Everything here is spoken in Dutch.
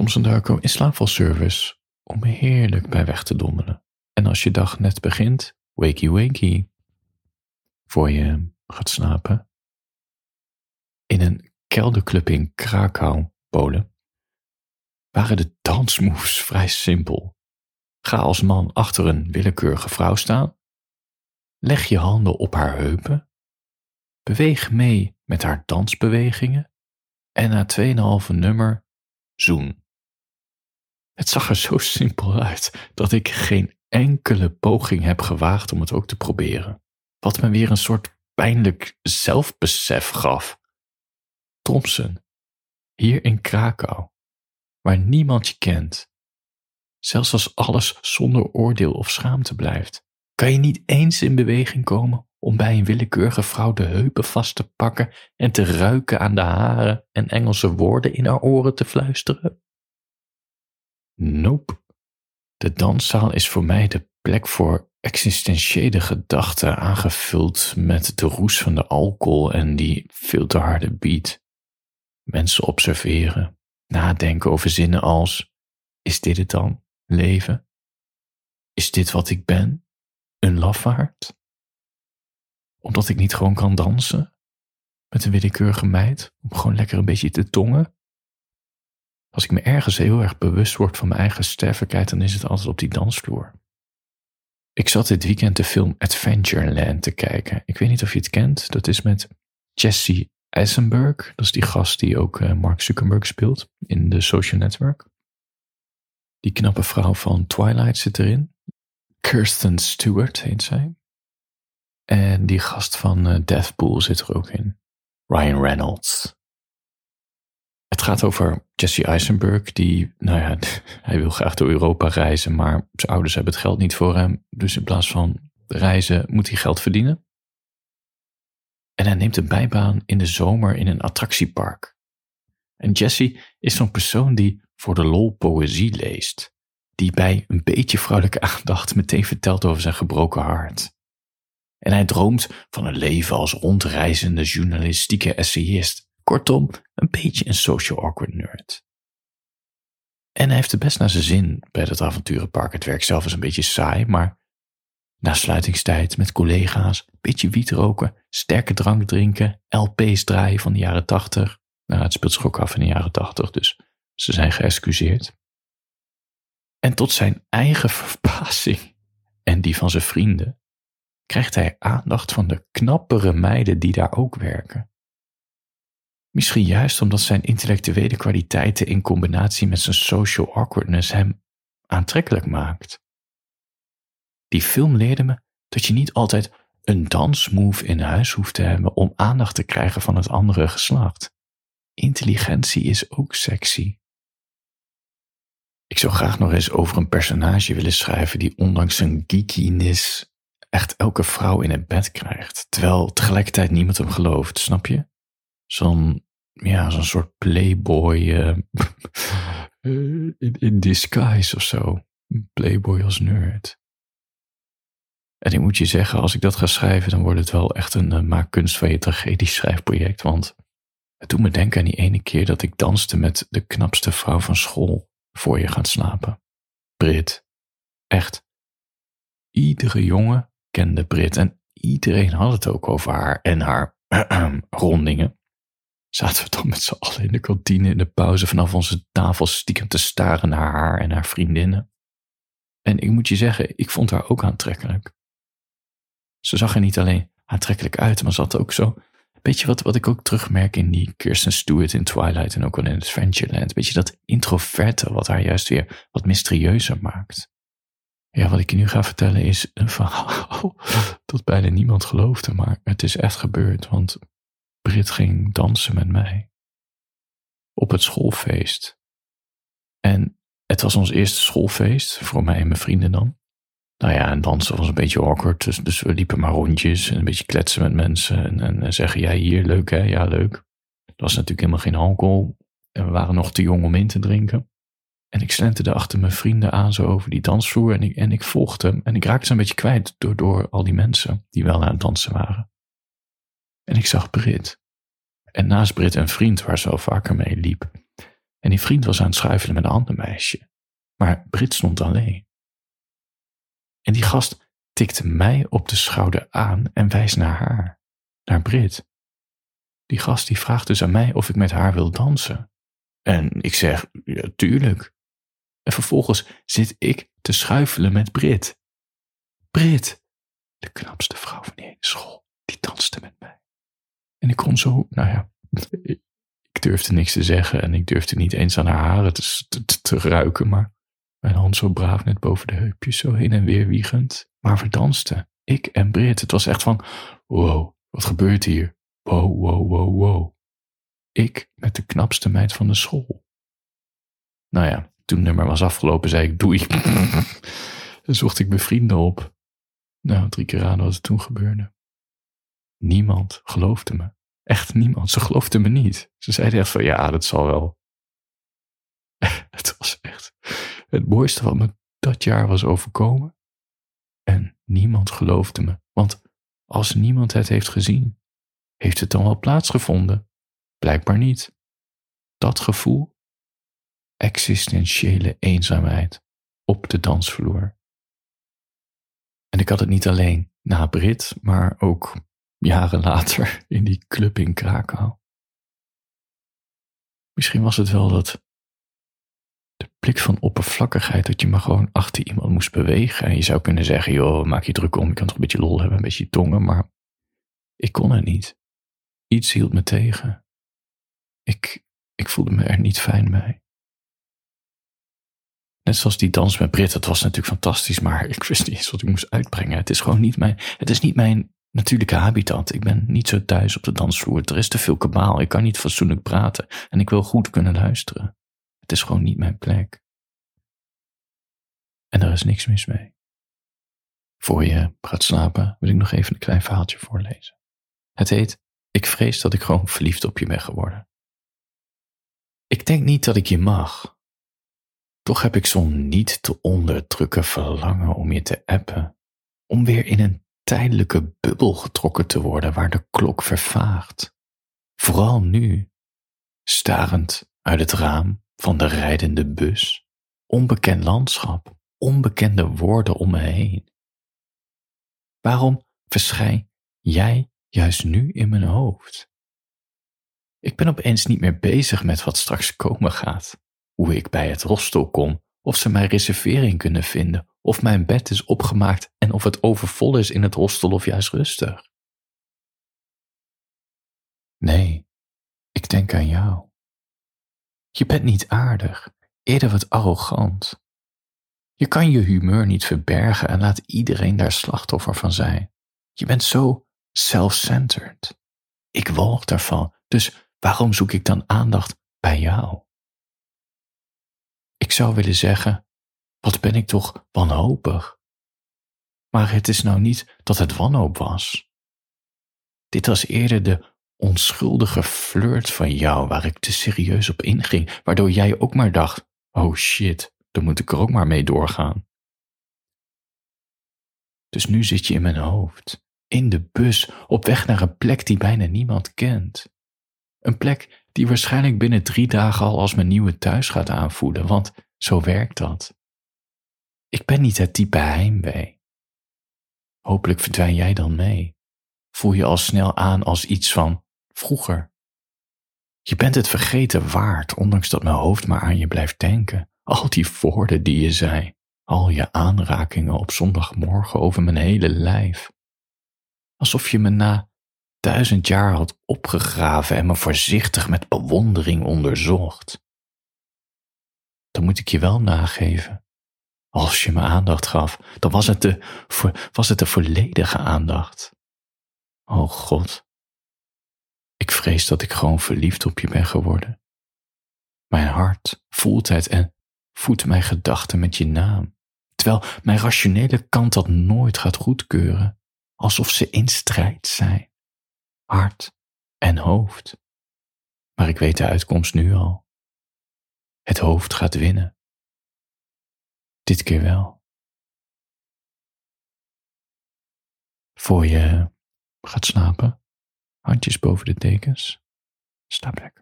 Thomson Darko in slaapvalservice om heerlijk bij weg te dommelen. En als je dag net begint, wakey wakey, voor je gaat slapen. In een kelderclub in Krakau, Polen, waren de dansmoves vrij simpel. Ga als man achter een willekeurige vrouw staan. Leg je handen op haar heupen. Beweeg mee met haar dansbewegingen. En na 2,5 nummer zoen. Het zag er zo simpel uit dat ik geen enkele poging heb gewaagd om het ook te proberen. Wat me weer een soort pijnlijk zelfbesef gaf. Thompson, hier in Krakau, waar niemand je kent, zelfs als alles zonder oordeel of schaamte blijft, kan je niet eens in beweging komen om bij een willekeurige vrouw de heupen vast te pakken en te ruiken aan de haren en Engelse woorden in haar oren te fluisteren? Nope. De danszaal is voor mij de plek voor existentiële gedachten aangevuld met de roes van de alcohol en die veel te harde beat. Mensen observeren, nadenken over zinnen als: is dit het dan, leven? Is dit wat ik ben? Een lafaard? Omdat ik niet gewoon kan dansen? Met een willekeurige meid? Om gewoon lekker een beetje te tongen? Als ik me ergens heel erg bewust word van mijn eigen sterfelijkheid, dan is het altijd op die dansvloer. Ik zat dit weekend de film Adventureland te kijken. Ik weet niet of je het kent. Dat is met Jesse Eisenberg. Dat is die gast die ook eh, Mark Zuckerberg speelt in de Social Network. Die knappe vrouw van Twilight zit erin. Kirsten Stewart heet zij. En die gast van uh, Deathpool zit er ook in. Ryan Reynolds. Het gaat over Jesse Eisenberg, die, nou ja, hij wil graag door Europa reizen, maar zijn ouders hebben het geld niet voor hem. Dus in plaats van reizen moet hij geld verdienen. En hij neemt een bijbaan in de zomer in een attractiepark. En Jesse is zo'n persoon die voor de lol poëzie leest, die bij een beetje vrouwelijke aandacht meteen vertelt over zijn gebroken hart. En hij droomt van een leven als rondreizende journalistieke essayist Kortom, een beetje een social awkward nerd. En hij heeft het best naar zijn zin bij dat avonturenpark. Het werk zelf is een beetje saai, maar na sluitingstijd met collega's, beetje wiet roken, sterke drank drinken, LP's draaien van de jaren tachtig. Nou, het speelt zich ook af in de jaren tachtig, dus ze zijn geëxcuseerd. En tot zijn eigen verbazing en die van zijn vrienden krijgt hij aandacht van de knappere meiden die daar ook werken. Misschien juist omdat zijn intellectuele kwaliteiten in combinatie met zijn social awkwardness hem aantrekkelijk maakt. Die film leerde me dat je niet altijd een dansmove in huis hoeft te hebben om aandacht te krijgen van het andere geslacht. Intelligentie is ook sexy. Ik zou graag nog eens over een personage willen schrijven die ondanks zijn geekiness echt elke vrouw in het bed krijgt, terwijl tegelijkertijd niemand hem gelooft, snap je? Zo'n ja, zo'n soort playboy uh, in, in disguise of zo. Playboy als nerd. En ik moet je zeggen, als ik dat ga schrijven, dan wordt het wel echt een maakkunst van je tragedie-schrijfproject. Want het doet me denken aan die ene keer dat ik danste met de knapste vrouw van school voor je gaat slapen. Brit. Echt. Iedere jongen kende Brit en iedereen had het ook over haar en haar rondingen zaten we dan met z'n allen in de kantine in de pauze vanaf onze tafel stiekem te staren naar haar en haar vriendinnen. En ik moet je zeggen, ik vond haar ook aantrekkelijk. Ze zag er niet alleen aantrekkelijk uit, maar ze had ook zo. Beetje wat, wat ik ook terugmerk in die Kirsten Stewart in Twilight en ook al in Adventureland. Beetje dat introverte wat haar juist weer wat mysterieuzer maakt. Ja, wat ik je nu ga vertellen is een verhaal dat bijna niemand geloofde, maar het is echt gebeurd. Want Brit ging dansen met mij. Op het schoolfeest. En het was ons eerste schoolfeest, voor mij en mijn vrienden dan. Nou ja, en dansen was een beetje awkward, dus, dus we liepen maar rondjes en een beetje kletsen met mensen en, en zeggen, ja hier, leuk hè, ja leuk. Er was natuurlijk helemaal geen alcohol en we waren nog te jong om in te drinken. En ik slenterde achter mijn vrienden aan zo over die dansvloer en ik, en ik volgde hem. En ik raakte ze een beetje kwijt door, door al die mensen die wel aan het dansen waren. En ik zag Brit. En naast Brit een vriend waar ze al vaker mee liep. En die vriend was aan het schuifelen met een ander meisje. Maar Brit stond alleen. En die gast tikte mij op de schouder aan en wijst naar haar, naar Brit. Die gast die vraagt dus aan mij of ik met haar wil dansen. En ik zeg, ja, tuurlijk. En vervolgens zit ik te schuifelen met Brit. Brit, de knapste vrouw van die hele school, die danste met mij. En ik kon zo, nou ja, ik durfde niks te zeggen en ik durfde niet eens aan haar haren te, ruiken, maar mijn hand zo braaf net boven de heupjes, zo heen en weer wiegend. Maar we dansten, ik en Brit. Het was echt van, wow, wat gebeurt hier? Wow, wow, wow, wow. Ik met de knapste meid van de school. Nou ja, toen het nummer was afgelopen, zei ik doei. Dan zocht ik mijn vrienden op. Nou, drie keer aan wat er toen gebeurde. Niemand geloofde me. Echt niemand. Ze geloofden me niet. Ze zeiden echt van ja, dat zal wel. het was echt het mooiste wat me dat jaar was overkomen. En niemand geloofde me. Want als niemand het heeft gezien, heeft het dan wel plaatsgevonden? Blijkbaar niet. Dat gevoel, existentiële eenzaamheid op de dansvloer. En ik had het niet alleen na Brit, maar ook jaren later in die club in Krakau. Misschien was het wel dat de blik van oppervlakkigheid dat je maar gewoon achter iemand moest bewegen. En je zou kunnen zeggen, joh, maak je druk om, je kan toch een beetje lol hebben, een beetje tongen, maar ik kon het niet. Iets hield me tegen. Ik, ik voelde me er niet fijn bij. Net zoals die dans met Brit, dat was natuurlijk fantastisch, maar ik wist niet eens wat ik moest uitbrengen. Het is gewoon niet mijn, het is niet mijn natuurlijke habitat. Ik ben niet zo thuis op de dansvloer. Er is te veel kabaal. Ik kan niet fatsoenlijk praten. En ik wil goed kunnen luisteren. Het is gewoon niet mijn plek. En daar is niks mis mee. Voor je gaat slapen wil ik nog even een klein verhaaltje voorlezen. Het heet Ik vrees dat ik gewoon verliefd op je ben geworden. Ik denk niet dat ik je mag. Toch heb ik zo'n niet te onderdrukken verlangen om je te appen, om weer in een tijdelijke bubbel getrokken te worden waar de klok vervaagt. Vooral nu, starend uit het raam van de rijdende bus, onbekend landschap, onbekende woorden om me heen. Waarom verschijn jij juist nu in mijn hoofd? Ik ben opeens niet meer bezig met wat straks komen gaat, hoe ik bij het hostel kom, of ze mijn reservering kunnen vinden, of mijn bed is opgemaakt en of het overvol is in het hostel of juist rustig. Nee, ik denk aan jou. Je bent niet aardig, eerder wat arrogant. Je kan je humeur niet verbergen en laat iedereen daar slachtoffer van zijn. Je bent zo self-centered. Ik walg daarvan, dus waarom zoek ik dan aandacht bij jou? Ik zou willen zeggen, wat ben ik toch wanhopig. Maar het is nou niet dat het wanhoop was. Dit was eerder de onschuldige flirt van jou waar ik te serieus op inging, waardoor jij ook maar dacht: oh shit, dan moet ik er ook maar mee doorgaan. Dus nu zit je in mijn hoofd, in de bus, op weg naar een plek die bijna niemand kent. Een plek die waarschijnlijk binnen drie dagen al als mijn nieuwe thuis gaat aanvoelen, want zo werkt dat. Ik ben niet het type heimwee. Hopelijk verdwijn jij dan mee. Voel je al snel aan als iets van vroeger. Je bent het vergeten waard, ondanks dat mijn hoofd maar aan je blijft denken. Al die woorden die je zei, al je aanrakingen op zondagmorgen over mijn hele lijf. Alsof je me na duizend jaar had opgegraven en me voorzichtig met bewondering onderzocht. Dan moet ik je wel nageven. Als je me aandacht gaf, dan was het de, was het de volledige aandacht. O God, ik vrees dat ik gewoon verliefd op je ben geworden. Mijn hart voelt het en voedt mijn gedachten met je naam, terwijl mijn rationele kant dat nooit gaat goedkeuren, alsof ze in strijd zijn, hart en hoofd. Maar ik weet de uitkomst nu al. Het hoofd gaat winnen. Dit keer wel. Voor je gaat slapen, handjes boven de dekens, slaap lekker.